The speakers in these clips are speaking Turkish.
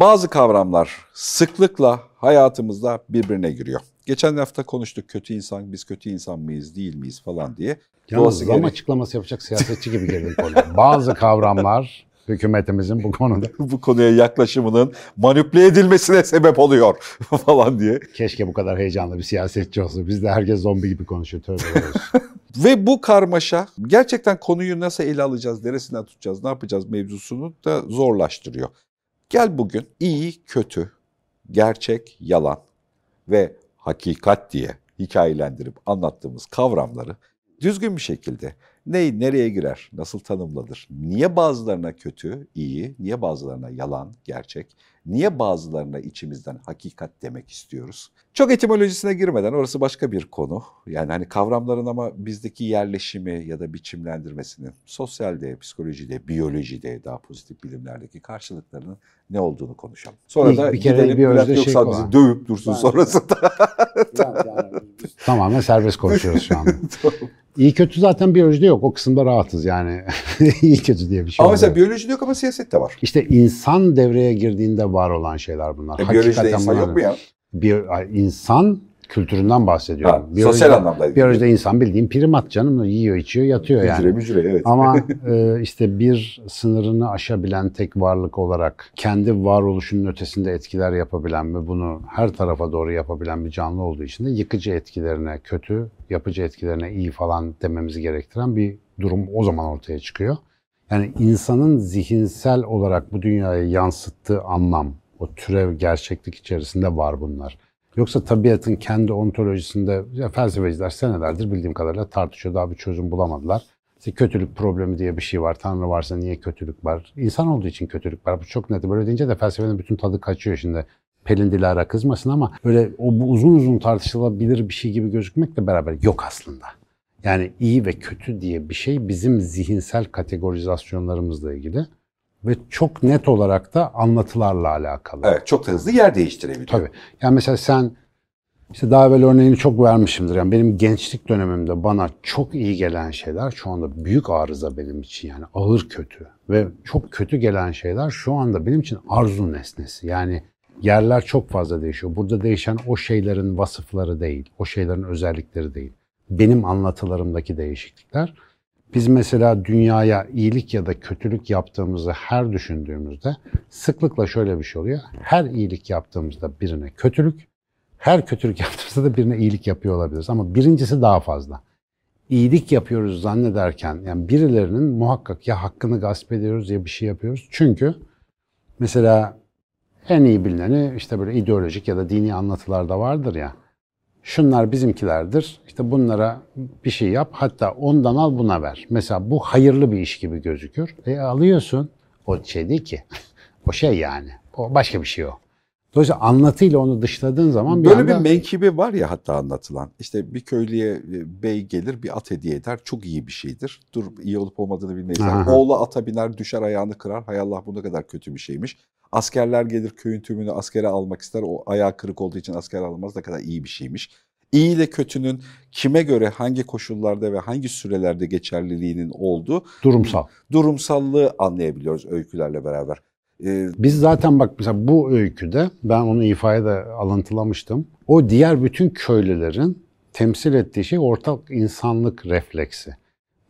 Bazı kavramlar sıklıkla hayatımızda birbirine giriyor. Geçen hafta konuştuk kötü insan, biz kötü insan mıyız, değil miyiz falan diye. Yalnız zam gerek... açıklaması yapacak siyasetçi gibi girdin konuya. Bazı kavramlar hükümetimizin bu konuda. bu konuya yaklaşımının manipüle edilmesine sebep oluyor falan diye. Keşke bu kadar heyecanlı bir siyasetçi olsa. Biz de herkes zombi gibi konuşuyor. Tövbe Ve bu karmaşa gerçekten konuyu nasıl ele alacağız, neresinden tutacağız, ne yapacağız mevzusunu da zorlaştırıyor. Gel bugün iyi, kötü, gerçek, yalan ve hakikat diye hikayelendirip anlattığımız kavramları düzgün bir şekilde ne nereye girer, nasıl tanımlanır, niye bazılarına kötü, iyi, niye bazılarına yalan, gerçek, niye bazılarına içimizden hakikat demek istiyoruz. Çok etimolojisine girmeden orası başka bir konu. Yani hani kavramların ama bizdeki yerleşimi ya da biçimlendirmesinin sosyalde, psikolojide, biyolojide, daha pozitif bilimlerdeki karşılıklarının ne olduğunu konuşalım. Sonra İlk da bir kere gidelim Bülent şey yoksa bizi dövüp dursun ben, sonrasında. yani, Tamamen serbest konuşuyoruz şu anda. İyi kötü zaten biyolojide yok. O kısımda rahatız yani. İyi kötü diye bir şey Ama mesela biyolojide yok ama siyasette var. İşte insan devreye girdiğinde var olan şeyler bunlar. E, biyolojide insan yok mu ya? Bir, insan kültüründen bahsediyorum. Ha, biyolojide, sosyal anlamda. Biyolojide insan bildiğin primat canım. Yiyor, içiyor, yatıyor yani. Mücre, evet. Ama e, işte bir sınırını aşabilen tek varlık olarak kendi varoluşunun ötesinde etkiler yapabilen ve bunu her tarafa doğru yapabilen bir canlı olduğu için de yıkıcı etkilerine kötü, yapıcı etkilerine iyi falan dememizi gerektiren bir durum o zaman ortaya çıkıyor. Yani insanın zihinsel olarak bu dünyaya yansıttığı anlam, o türev gerçeklik içerisinde var bunlar. Yoksa tabiatın kendi ontolojisinde ya felsefeciler senelerdir bildiğim kadarıyla tartışıyor. Daha bir çözüm bulamadılar. İşte kötülük problemi diye bir şey var. Tanrı varsa niye kötülük var? İnsan olduğu için kötülük var. Bu çok net. Böyle deyince de felsefenin bütün tadı kaçıyor şimdi. Pelin Dilara kızmasın ama öyle o bu uzun uzun tartışılabilir bir şey gibi gözükmekle beraber yok aslında. Yani iyi ve kötü diye bir şey bizim zihinsel kategorizasyonlarımızla ilgili ve çok net olarak da anlatılarla alakalı. Evet, çok da hızlı yer değiştirebiliyor. Tabii. Yani mesela sen işte daha evvel örneğini çok vermişimdir. Yani benim gençlik dönemimde bana çok iyi gelen şeyler şu anda büyük arıza benim için yani ağır kötü ve çok kötü gelen şeyler şu anda benim için arzu nesnesi. Yani yerler çok fazla değişiyor. Burada değişen o şeylerin vasıfları değil, o şeylerin özellikleri değil. Benim anlatılarımdaki değişiklikler. Biz mesela dünyaya iyilik ya da kötülük yaptığımızı her düşündüğümüzde sıklıkla şöyle bir şey oluyor. Her iyilik yaptığımızda birine kötülük, her kötülük yaptığımızda da birine iyilik yapıyor olabiliriz. Ama birincisi daha fazla. İyilik yapıyoruz zannederken yani birilerinin muhakkak ya hakkını gasp ediyoruz ya bir şey yapıyoruz. Çünkü mesela en iyi bilineni işte böyle ideolojik ya da dini anlatılarda vardır ya şunlar bizimkilerdir. İşte bunlara bir şey yap. Hatta ondan al buna ver. Mesela bu hayırlı bir iş gibi gözükür. E alıyorsun. O şey değil ki. o şey yani. O başka bir şey o. Dolayısıyla anlatıyla onu dışladığın zaman bir Böyle anda... bir menkibi var ya hatta anlatılan. İşte bir köylüye e, bey gelir bir at hediye eder. Çok iyi bir şeydir. Dur iyi olup olmadığını bilmeyiz. Oğlu ata biner düşer ayağını kırar. Hay Allah bu ne kadar kötü bir şeymiş. Askerler gelir köyün tümünü askere almak ister. O ayağı kırık olduğu için asker alınmaz. Ne kadar iyi bir şeymiş. İyi ile kötünün kime göre hangi koşullarda ve hangi sürelerde geçerliliğinin olduğu durumsal. Durumsallığı anlayabiliyoruz öykülerle beraber. Ee, Biz zaten bak mesela bu öyküde ben onu ifade de alıntılamıştım. O diğer bütün köylülerin temsil ettiği şey ortak insanlık refleksi.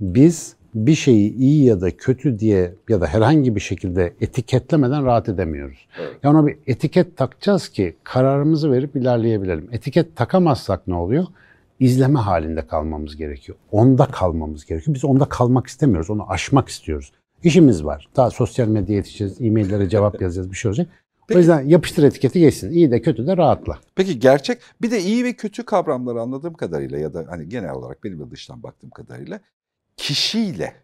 Biz bir şeyi iyi ya da kötü diye ya da herhangi bir şekilde etiketlemeden rahat edemiyoruz. Evet. Ya ona bir etiket takacağız ki kararımızı verip ilerleyebilelim. Etiket takamazsak ne oluyor? İzleme halinde kalmamız gerekiyor. Onda kalmamız gerekiyor. Biz onda kalmak istemiyoruz. Onu aşmak istiyoruz. İşimiz var. Daha sosyal medya yetişeceğiz, e-maillere cevap yazacağız, bir şey olacak. Peki, o yüzden yapıştır etiketi geçsin. İyi de kötü de rahatla. Peki gerçek bir de iyi ve kötü kavramları anladığım kadarıyla ya da hani genel olarak benim de dıştan baktığım kadarıyla kişiyle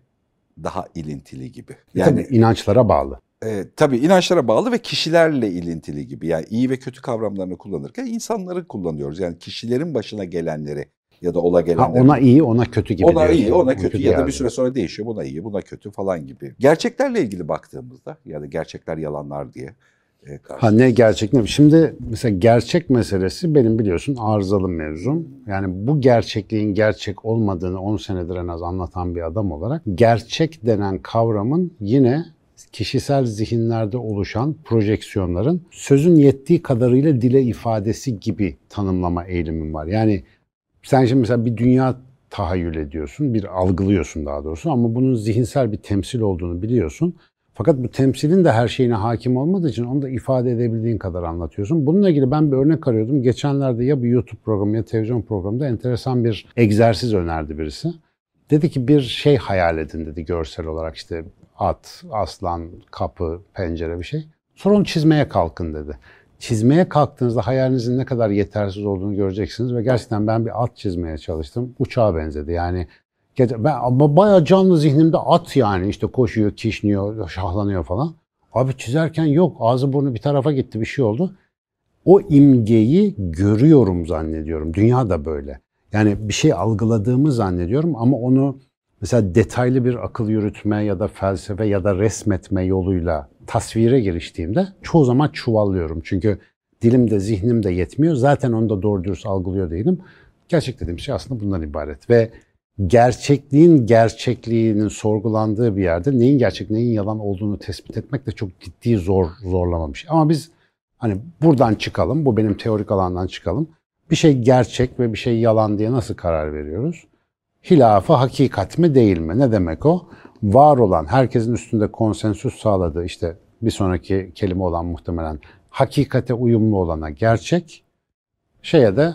daha ilintili gibi. Yani tabii inançlara bağlı. E, tabii inançlara bağlı ve kişilerle ilintili gibi. Yani iyi ve kötü kavramlarını kullanırken insanları kullanıyoruz. Yani kişilerin başına gelenleri ya da ola gelenleri. Ha, ona iyi, ona kötü gibi. Ona iyi, ona kötü, kötü ya da bir süre sonra değişiyor. Buna iyi, buna kötü falan gibi. Gerçeklerle ilgili baktığımızda ya da gerçekler yalanlar diye e, ha ne gerçek ne? Şimdi mesela gerçek meselesi benim biliyorsun arızalı mevzum. Yani bu gerçekliğin gerçek olmadığını 10 senedir en az anlatan bir adam olarak gerçek denen kavramın yine kişisel zihinlerde oluşan projeksiyonların sözün yettiği kadarıyla dile ifadesi gibi tanımlama eğilimim var. Yani sen şimdi mesela bir dünya tahayyül ediyorsun, bir algılıyorsun daha doğrusu ama bunun zihinsel bir temsil olduğunu biliyorsun. Fakat bu temsilin de her şeyine hakim olmadığı için onu da ifade edebildiğin kadar anlatıyorsun. Bununla ilgili ben bir örnek arıyordum. Geçenlerde ya bir YouTube programı ya televizyon programında enteresan bir egzersiz önerdi birisi. Dedi ki bir şey hayal edin dedi görsel olarak işte at, aslan, kapı, pencere bir şey. Sonra onu çizmeye kalkın dedi. Çizmeye kalktığınızda hayalinizin ne kadar yetersiz olduğunu göreceksiniz ve gerçekten ben bir at çizmeye çalıştım. Uçağa benzedi. Yani ben ama bayağı canlı zihnimde at yani işte koşuyor, kişniyor, şahlanıyor falan. Abi çizerken yok ağzı burnu bir tarafa gitti bir şey oldu. O imgeyi görüyorum zannediyorum. Dünya da böyle. Yani bir şey algıladığımı zannediyorum ama onu mesela detaylı bir akıl yürütme ya da felsefe ya da resmetme yoluyla tasvire giriştiğimde çoğu zaman çuvallıyorum. Çünkü dilimde, zihnimde yetmiyor. Zaten onu da doğru dürüst algılıyor değilim. Gerçek dediğim şey aslında bundan ibaret. Ve gerçekliğin gerçekliğinin sorgulandığı bir yerde neyin gerçek, neyin yalan olduğunu tespit etmek de çok ciddi zor zorlamamış. Ama biz hani buradan çıkalım, bu benim teorik alandan çıkalım. Bir şey gerçek ve bir şey yalan diye nasıl karar veriyoruz? Hilafı hakikat mi değil mi? Ne demek o? Var olan, herkesin üstünde konsensüs sağladığı işte bir sonraki kelime olan muhtemelen hakikate uyumlu olana gerçek, şeye de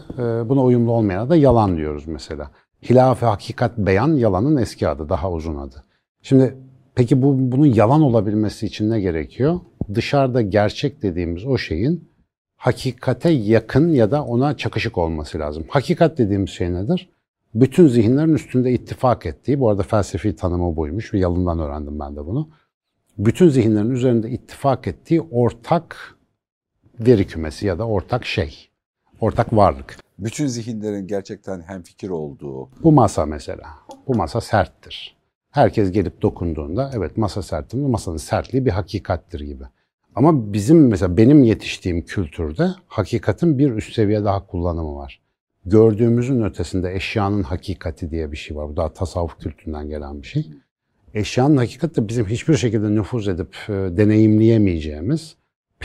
buna uyumlu olmayana da yalan diyoruz mesela. Hilaf-ı hakikat beyan yalanın eski adı, daha uzun adı. Şimdi peki bu bunun yalan olabilmesi için ne gerekiyor? Dışarıda gerçek dediğimiz o şeyin hakikate yakın ya da ona çakışık olması lazım. Hakikat dediğimiz şey nedir? Bütün zihinlerin üstünde ittifak ettiği, bu arada felsefi tanımı buymuş ve yalından öğrendim ben de bunu. Bütün zihinlerin üzerinde ittifak ettiği ortak veri kümesi ya da ortak şey, ortak varlık bütün zihinlerin gerçekten hemfikir olduğu. Bu masa mesela. Bu masa serttir. Herkes gelip dokunduğunda evet masa serttir. Masanın sertliği bir hakikattir gibi. Ama bizim mesela benim yetiştiğim kültürde hakikatin bir üst seviye daha kullanımı var. Gördüğümüzün ötesinde eşyanın hakikati diye bir şey var. Bu daha tasavvuf kültüründen gelen bir şey. Eşyanın hakikati de bizim hiçbir şekilde nüfuz edip e, deneyimleyemeyeceğimiz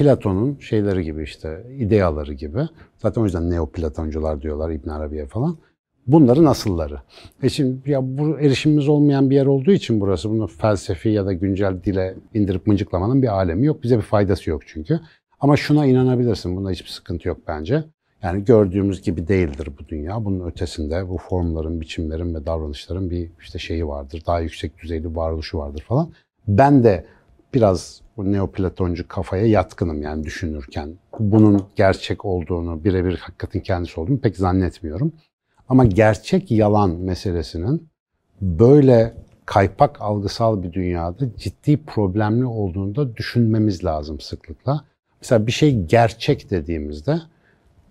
Platon'un şeyleri gibi işte ideaları gibi. Zaten o yüzden Neoplatoncular diyorlar İbn Arabi'ye falan. Bunların asılları. E şimdi ya bu erişimimiz olmayan bir yer olduğu için burası bunu felsefi ya da güncel dile indirip mıncıklamanın bir alemi yok. Bize bir faydası yok çünkü. Ama şuna inanabilirsin. Bunda hiçbir sıkıntı yok bence. Yani gördüğümüz gibi değildir bu dünya. Bunun ötesinde bu formların, biçimlerin ve davranışların bir işte şeyi vardır. Daha yüksek düzeyli varoluşu vardır falan. Ben de biraz bu neoplatoncu kafaya yatkınım yani düşünürken. Bunun gerçek olduğunu, birebir hakikatin kendisi olduğunu pek zannetmiyorum. Ama gerçek yalan meselesinin böyle kaypak algısal bir dünyada ciddi problemli olduğunu da düşünmemiz lazım sıklıkla. Mesela bir şey gerçek dediğimizde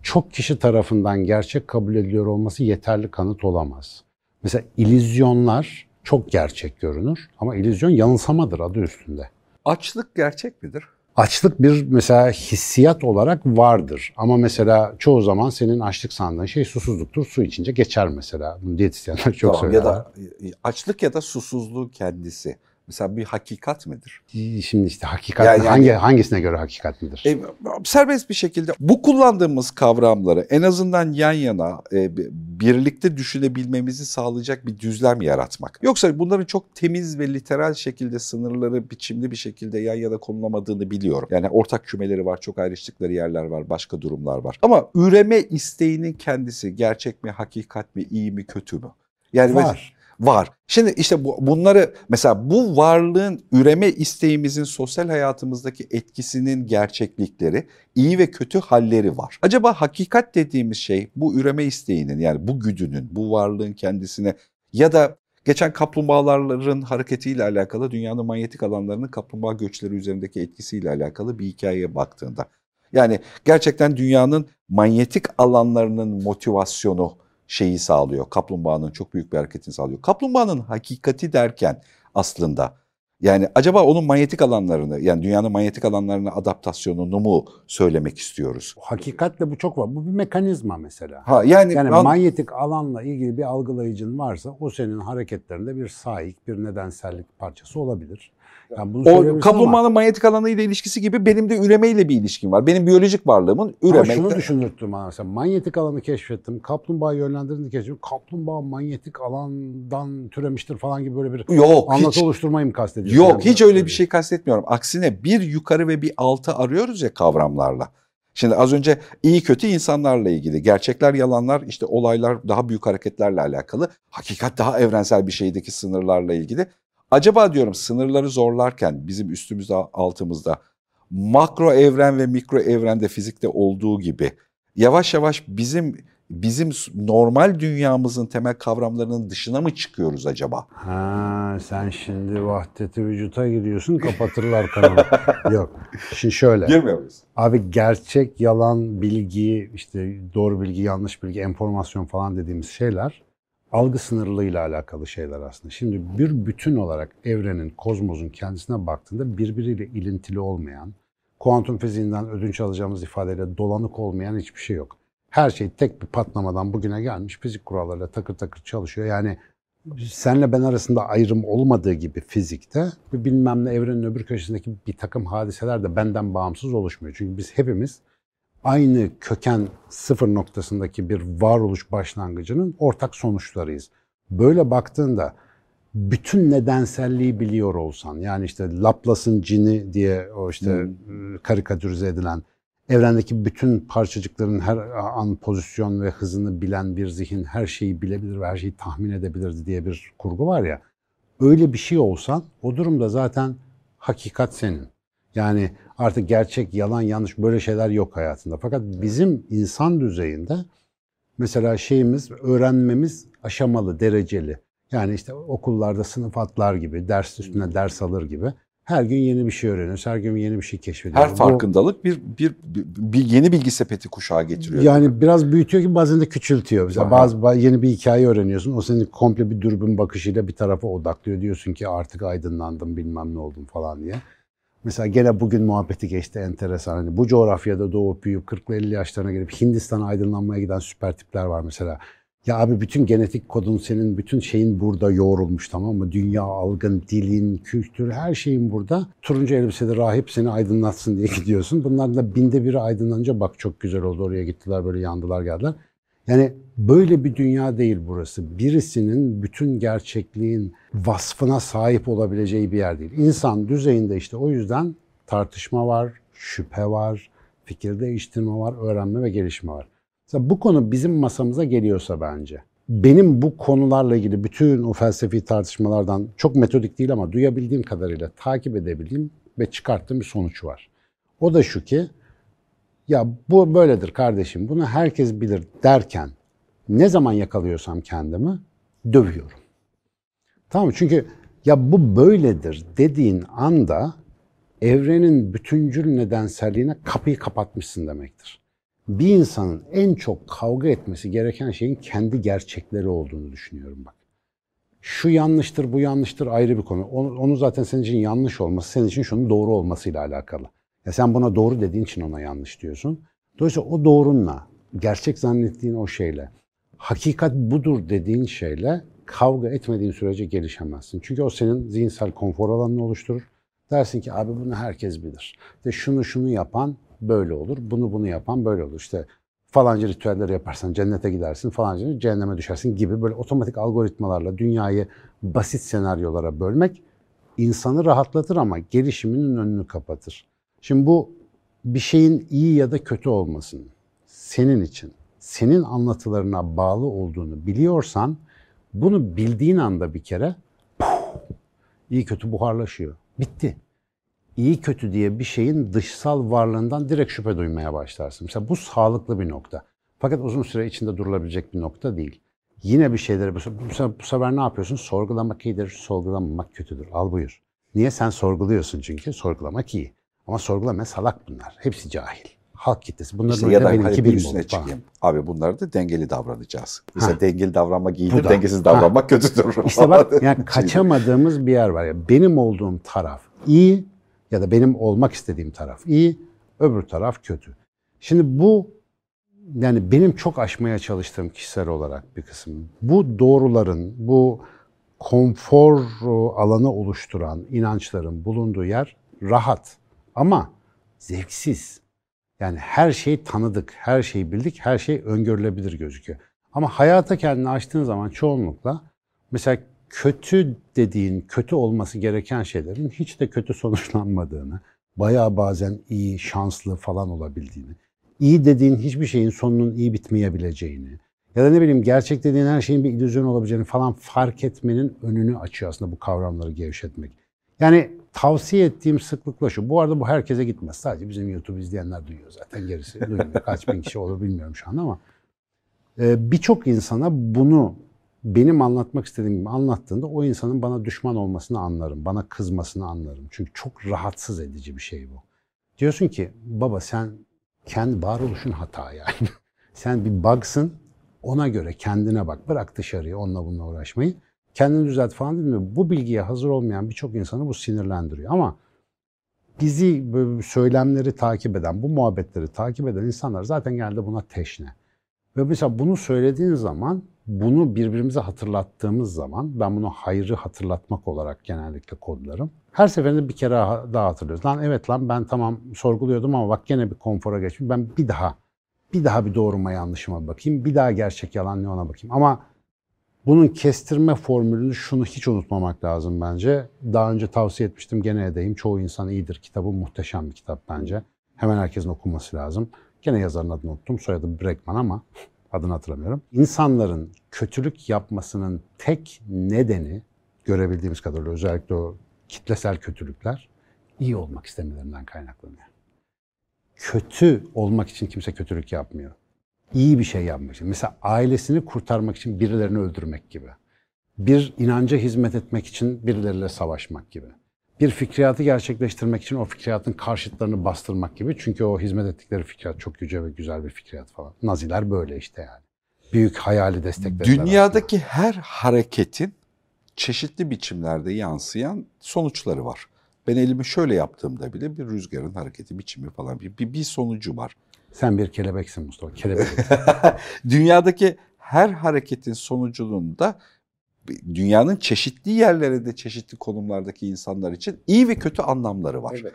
çok kişi tarafından gerçek kabul ediliyor olması yeterli kanıt olamaz. Mesela ilizyonlar çok gerçek görünür ama illüzyon yanılsamadır adı üstünde. Açlık gerçek midir? Açlık bir mesela hissiyat olarak vardır. Ama mesela çoğu zaman senin açlık sandığın şey susuzluktur. Su içince geçer mesela. Bunu diyetisyenler çok tamam, söyler. Ya da açlık ya da susuzluğu kendisi. Mesela bir hakikat midir? Şimdi işte hakikat yani, hangi yani, hangisine göre hakikat midir? E, serbest bir şekilde bu kullandığımız kavramları en azından yan yana e, birlikte düşünebilmemizi sağlayacak bir düzlem yaratmak. Yoksa bunların çok temiz ve literal şekilde sınırları biçimli bir şekilde yan yana konulamadığını biliyorum. Yani ortak kümeleri var, çok ayrıştıkları yerler var, başka durumlar var. Ama üreme isteğinin kendisi gerçek mi, hakikat mi, iyi mi, kötü mü? Yani var var. Şimdi işte bu, bunları mesela bu varlığın üreme isteğimizin sosyal hayatımızdaki etkisinin gerçeklikleri, iyi ve kötü halleri var. Acaba hakikat dediğimiz şey bu üreme isteğinin yani bu güdünün, bu varlığın kendisine ya da geçen kaplumbağaların hareketiyle alakalı dünyanın manyetik alanlarının kaplumbağa göçleri üzerindeki etkisiyle alakalı bir hikayeye baktığında. Yani gerçekten dünyanın manyetik alanlarının motivasyonu şeyi sağlıyor. Kaplumbağanın çok büyük bir hareketini sağlıyor. Kaplumbağanın hakikati derken aslında Yani acaba onun manyetik alanlarını yani dünyanın manyetik alanlarına adaptasyonunu mu söylemek istiyoruz? Hakikatle bu çok var. Bu bir mekanizma mesela. Ha yani, Yani an- manyetik alanla ilgili bir algılayıcın varsa o senin hareketlerinde bir sahik, bir nedensellik parçası olabilir. Yani bunu o söyleyebilirsin ama- kaplumbağanın manyetik alanıyla ilişkisi gibi benim de üremeyle bir ilişkim var. Benim biyolojik varlığımın Ama şunu üremekte. düşündürttüm bana mesela manyetik alanı keşfettim. Kaplumbağa yönlendirdiğini keşfettim. Kaplumbağa manyetik alandan türemiştir falan gibi böyle bir Yok anlatı hiç, oluşturmayı mı kastediyorsun? Yok hiç öyle bir şey kastetmiyorum. Aksine bir yukarı ve bir altı arıyoruz ya kavramlarla. Şimdi az önce iyi kötü insanlarla ilgili, gerçekler yalanlar, işte olaylar daha büyük hareketlerle alakalı. Hakikat daha evrensel bir şeydeki sınırlarla ilgili. Acaba diyorum sınırları zorlarken bizim üstümüzde altımızda makro evren ve mikro evrende fizikte olduğu gibi yavaş yavaş bizim bizim normal dünyamızın temel kavramlarının dışına mı çıkıyoruz acaba? Ha, sen şimdi vahdeti vücuta gidiyorsun kapatırlar kanalı. Yok. Şimdi şöyle. Girmiyor muyuz? Abi gerçek, yalan, bilgi, işte doğru bilgi, yanlış bilgi, enformasyon falan dediğimiz şeyler algı sınırlığıyla alakalı şeyler aslında. Şimdi bir bütün olarak evrenin, kozmosun kendisine baktığında birbiriyle ilintili olmayan, kuantum fiziğinden ödünç alacağımız ifadeyle dolanık olmayan hiçbir şey yok. Her şey tek bir patlamadan bugüne gelmiş fizik kurallarıyla takır takır çalışıyor. Yani senle ben arasında ayrım olmadığı gibi fizikte bilmem ne evrenin öbür köşesindeki bir takım hadiseler de benden bağımsız oluşmuyor. Çünkü biz hepimiz aynı köken sıfır noktasındaki bir varoluş başlangıcının ortak sonuçlarıyız. Böyle baktığında bütün nedenselliği biliyor olsan yani işte Laplace'ın cini diye o işte Hmm. e, karikatürize edilen evrendeki bütün parçacıkların her an pozisyon ve hızını bilen bir zihin her şeyi bilebilir ve her şeyi tahmin edebilir diye bir kurgu var ya. Öyle bir şey olsan o durumda zaten hakikat senin. Yani artık gerçek, yalan, yanlış böyle şeyler yok hayatında. Fakat bizim insan düzeyinde mesela şeyimiz, öğrenmemiz aşamalı, dereceli. Yani işte okullarda sınıf atlar gibi, ders üstüne ders alır gibi. Her gün yeni bir şey öğreniyoruz, her gün yeni bir şey keşfediyoruz. Her Bu- farkındalık bir, bir, bir, bir yeni bilgi sepeti kuşağı getiriyor. Yani biraz büyütüyor ki bazen de küçültüyor. Mesela bazı ba- yeni bir hikaye öğreniyorsun. O senin komple bir dürbün bakışıyla bir tarafa odaklıyor. Diyorsun ki artık aydınlandım bilmem ne oldum falan diye. Mesela gene bugün muhabbeti geçti enteresan. Hani bu coğrafyada doğup büyüyüp 40'lı 50 yaşlarına gelip Hindistan'a aydınlanmaya giden süper tipler var mesela. Ya abi bütün genetik kodun senin, bütün şeyin burada yoğrulmuş tamam mı? Dünya, algın, dilin, kültür her şeyin burada. Turuncu elbiseli rahip seni aydınlatsın diye gidiyorsun. Bunların da binde biri aydınlanınca bak çok güzel oldu oraya gittiler böyle yandılar geldiler. Yani böyle bir dünya değil burası. Birisinin bütün gerçekliğin vasfına sahip olabileceği bir yer değil. İnsan düzeyinde işte o yüzden tartışma var, şüphe var, fikir değiştirme var, öğrenme ve gelişme var. Mesela bu konu bizim masamıza geliyorsa bence, benim bu konularla ilgili bütün o felsefi tartışmalardan çok metodik değil ama duyabildiğim kadarıyla takip edebildiğim ve çıkarttığım bir sonuç var. O da şu ki, ya bu böyledir kardeşim, bunu herkes bilir derken ne zaman yakalıyorsam kendimi dövüyorum. Tamam mı? Çünkü ya bu böyledir dediğin anda evrenin bütüncül nedenselliğine kapıyı kapatmışsın demektir. Bir insanın en çok kavga etmesi gereken şeyin kendi gerçekleri olduğunu düşünüyorum bak. Şu yanlıştır, bu yanlıştır ayrı bir konu. Onu, onu zaten senin için yanlış olması, senin için şunun doğru olmasıyla alakalı. Ya sen buna doğru dediğin için ona yanlış diyorsun. Dolayısıyla o doğrunla, gerçek zannettiğin o şeyle, hakikat budur dediğin şeyle kavga etmediğin sürece gelişemezsin. Çünkü o senin zihinsel konfor alanını oluşturur. Dersin ki abi bunu herkes bilir. İşte şunu şunu yapan böyle olur, bunu bunu yapan böyle olur. İşte falanca ritüelleri yaparsan cennete gidersin, falanca cehenneme düşersin gibi böyle otomatik algoritmalarla dünyayı basit senaryolara bölmek insanı rahatlatır ama gelişiminin önünü kapatır. Şimdi bu bir şeyin iyi ya da kötü olmasının senin için, senin anlatılarına bağlı olduğunu biliyorsan bunu bildiğin anda bir kere iyi kötü buharlaşıyor. Bitti. İyi kötü diye bir şeyin dışsal varlığından direkt şüphe duymaya başlarsın. Mesela bu sağlıklı bir nokta. Fakat uzun süre içinde durulabilecek bir nokta değil. Yine bir şeyleri bu bu sefer ne yapıyorsun? Sorgulamak iyidir, sorgulamamak kötüdür. Al buyur. Niye? Sen sorguluyorsun çünkü. Sorgulamak iyi. Ama sorgulama salak bunlar. Hepsi cahil. halk kitlesi. Bunların İşte ya da hani bir üstüne çıkayım. Abi bunları da dengeli davranacağız. Mesela Ha. dengeli davranmak iyidir, da. dengesiz davranmak kötüdür. İşte bak yani kaçamadığımız bir yer var. ya benim olduğum taraf iyi ya da benim olmak istediğim taraf iyi, öbür taraf kötü. Şimdi bu yani benim çok aşmaya çalıştığım kişisel olarak bir kısım. Bu doğruların, bu konfor alanı oluşturan inançların bulunduğu yer rahat ama zevksiz. Yani her şeyi tanıdık, her şeyi bildik, her şey öngörülebilir gözüküyor. Ama hayata kendini açtığın zaman çoğunlukla mesela kötü dediğin, kötü olması gereken şeylerin hiç de kötü sonuçlanmadığını, bayağı bazen iyi, şanslı falan olabildiğini, iyi dediğin hiçbir şeyin sonunun iyi bitmeyebileceğini ya da ne bileyim gerçek dediğin her şeyin bir illüzyon olabileceğini falan fark etmenin önünü açıyor aslında bu kavramları gevşetmek. Yani tavsiye ettiğim sıklıkla şu. Bu arada bu herkese gitmez. Sadece bizim YouTube izleyenler duyuyor zaten. Gerisi duymuyor. Kaç bin kişi olur bilmiyorum şu an ama. Ee, Birçok insana bunu benim anlatmak istediğim gibi anlattığında o insanın bana düşman olmasını anlarım. Bana kızmasını anlarım. Çünkü çok rahatsız edici bir şey bu. Diyorsun ki baba sen kendi varoluşun hata yani. sen bir bugsın ona göre kendine bak. Bırak dışarıya onunla bununla uğraşmayı. Kendini düzelt falan değil mi? Bu bilgiye hazır olmayan birçok insanı bu sinirlendiriyor. Ama bizi böyle söylemleri takip eden, bu muhabbetleri takip eden insanlar zaten genelde buna teşne. Ve mesela bunu söylediğin zaman, bunu birbirimize hatırlattığımız zaman, ben bunu hayrı hatırlatmak olarak genellikle kodlarım. Her seferinde bir kere daha hatırlıyoruz. Lan evet lan ben tamam sorguluyordum ama bak gene bir konfora geçtim. Ben bir daha, bir daha bir doğruma yanlışıma bakayım. Bir daha gerçek yalan ne ona bakayım. Ama bunun kestirme formülünü şunu hiç unutmamak lazım bence. Daha önce tavsiye etmiştim gene edeyim. Çoğu insan iyidir kitabı muhteşem bir kitap bence. Hemen herkesin okuması lazım. Gene yazarın adını unuttum. Soyadı Breckman ama adını hatırlamıyorum. İnsanların kötülük yapmasının tek nedeni görebildiğimiz kadarıyla özellikle o kitlesel kötülükler iyi olmak istemelerinden kaynaklanıyor. Kötü olmak için kimse kötülük yapmıyor iyi bir şey yapmak için. Mesela ailesini kurtarmak için birilerini öldürmek gibi. Bir inanca hizmet etmek için birileriyle savaşmak gibi. Bir fikriyatı gerçekleştirmek için o fikriyatın karşıtlarını bastırmak gibi. Çünkü o hizmet ettikleri fikriyat çok yüce ve güzel bir fikriyat falan. Naziler böyle işte yani. Büyük hayali desteklediler. Dünyadaki her hareketin çeşitli biçimlerde yansıyan sonuçları var. Ben elimi şöyle yaptığımda bile bir rüzgarın hareketi biçimi falan bir, bir, bir sonucu var. Sen bir kelebeksin Mustafa. Kelebek. Dünyadaki her hareketin sonucunda dünyanın çeşitli yerlerinde çeşitli konumlardaki insanlar için iyi ve kötü anlamları var. Evet.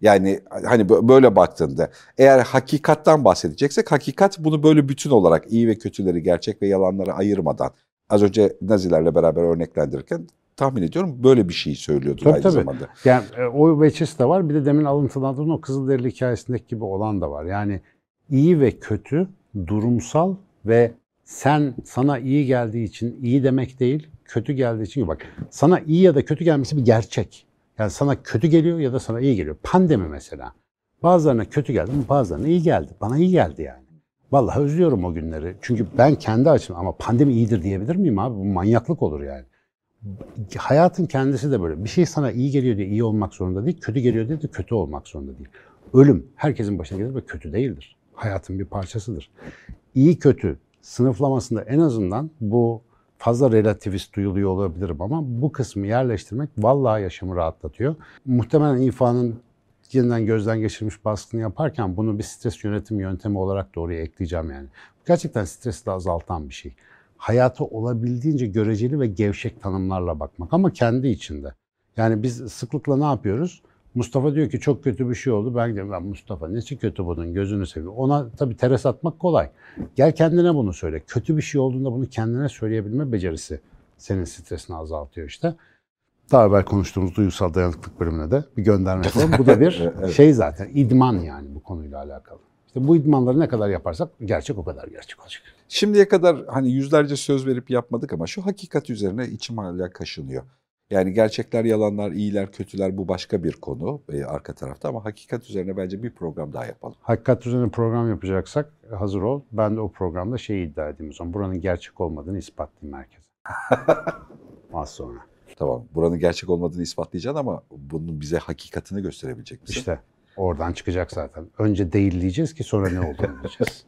Yani hani böyle baktığında eğer hakikattan bahsedeceksek hakikat bunu böyle bütün olarak iyi ve kötüleri gerçek ve yalanları ayırmadan az önce Nazilerle beraber örneklendirirken tahmin ediyorum böyle bir şey söylüyordu Tabii, aynı tabii. zamanda. Yani e, o veçesi de var. Bir de demin alıntılandığım o Kızılderili hikayesindeki gibi olan da var. Yani iyi ve kötü, durumsal ve sen sana iyi geldiği için iyi demek değil, kötü geldiği için bak sana iyi ya da kötü gelmesi bir gerçek. Yani sana kötü geliyor ya da sana iyi geliyor. Pandemi mesela. Bazılarına kötü geldi, bazılarına iyi geldi. Bana iyi geldi yani. Vallahi özlüyorum o günleri. Çünkü ben kendi açım ama pandemi iyidir diyebilir miyim abi? Bu manyaklık olur yani hayatın kendisi de böyle. Bir şey sana iyi geliyor diye iyi olmak zorunda değil, kötü geliyor diye de kötü olmak zorunda değil. Ölüm herkesin başına gelir ve kötü değildir. Hayatın bir parçasıdır. İyi kötü sınıflamasında en azından bu fazla relativist duyuluyor olabilirim ama bu kısmı yerleştirmek vallahi yaşamı rahatlatıyor. Muhtemelen İFA'nın yeniden gözden geçirilmiş baskını yaparken bunu bir stres yönetim yöntemi olarak da oraya ekleyeceğim yani. Gerçekten stresi de azaltan bir şey hayata olabildiğince göreceli ve gevşek tanımlarla bakmak ama kendi içinde. Yani biz sıklıkla ne yapıyoruz? Mustafa diyor ki çok kötü bir şey oldu. Ben diyorum ben Mustafa nesi kötü bunun gözünü seviyor. Ona tabii teres atmak kolay. Gel kendine bunu söyle. Kötü bir şey olduğunda bunu kendine söyleyebilme becerisi senin stresini azaltıyor işte. Daha evvel konuştuğumuz duygusal dayanıklık bölümüne de bir gönderme yapalım. Bu da bir Evet. şey zaten idman yani bu konuyla alakalı. İşte bu idmanları ne kadar yaparsak gerçek o kadar gerçek olacak. Şimdiye kadar hani yüzlerce söz verip yapmadık ama şu hakikat üzerine içim hala kaşınıyor. Yani gerçekler, yalanlar, iyiler, kötüler bu başka bir konu e, arka tarafta ama hakikat üzerine bence bir program daha yapalım. Hakikat üzerine program yapacaksak hazır ol. Ben de o programda şeyi iddia edeyim o zaman. Buranın gerçek olmadığını ispatlayayım herkese. Az sonra. Tamam buranın gerçek olmadığını ispatlayacaksın ama bunun bize hakikatini gösterebilecek misin? İşte Oradan çıkacak zaten. Önce değil diyeceğiz ki sonra ne olduğunu bileceğiz.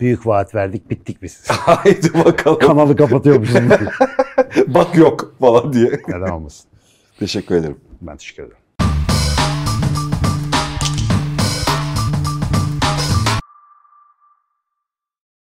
Büyük vaat verdik bittik biz. Haydi bakalım. Kanalı kapatıyormuşuz. Bak yok falan diye. Neden olmasın? Teşekkür ederim. Ben teşekkür ederim.